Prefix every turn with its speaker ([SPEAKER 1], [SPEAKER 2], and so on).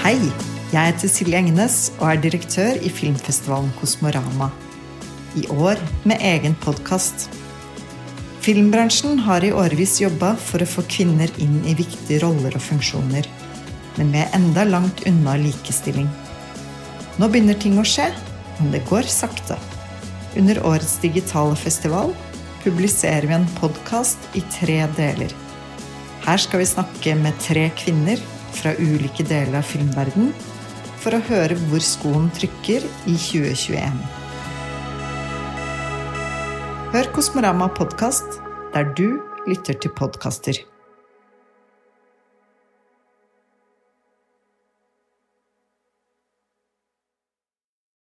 [SPEAKER 1] Hei, jeg heter Silje Engnes og er direktør i filmfestivalen Kosmorama. I år med egen podkast. Filmbransjen har i årevis jobba for å få kvinner inn i viktige roller og funksjoner. Men vi er enda langt unna likestilling. Nå begynner ting å skje, men det går sakte. Under årets digitale festival publiserer vi en podkast i tre deler. Her skal vi snakke med tre kvinner fra ulike deler av filmverden for å høre hvor skoen trykker i 2021. Hør Kosmorama podkast der du lytter til podkaster.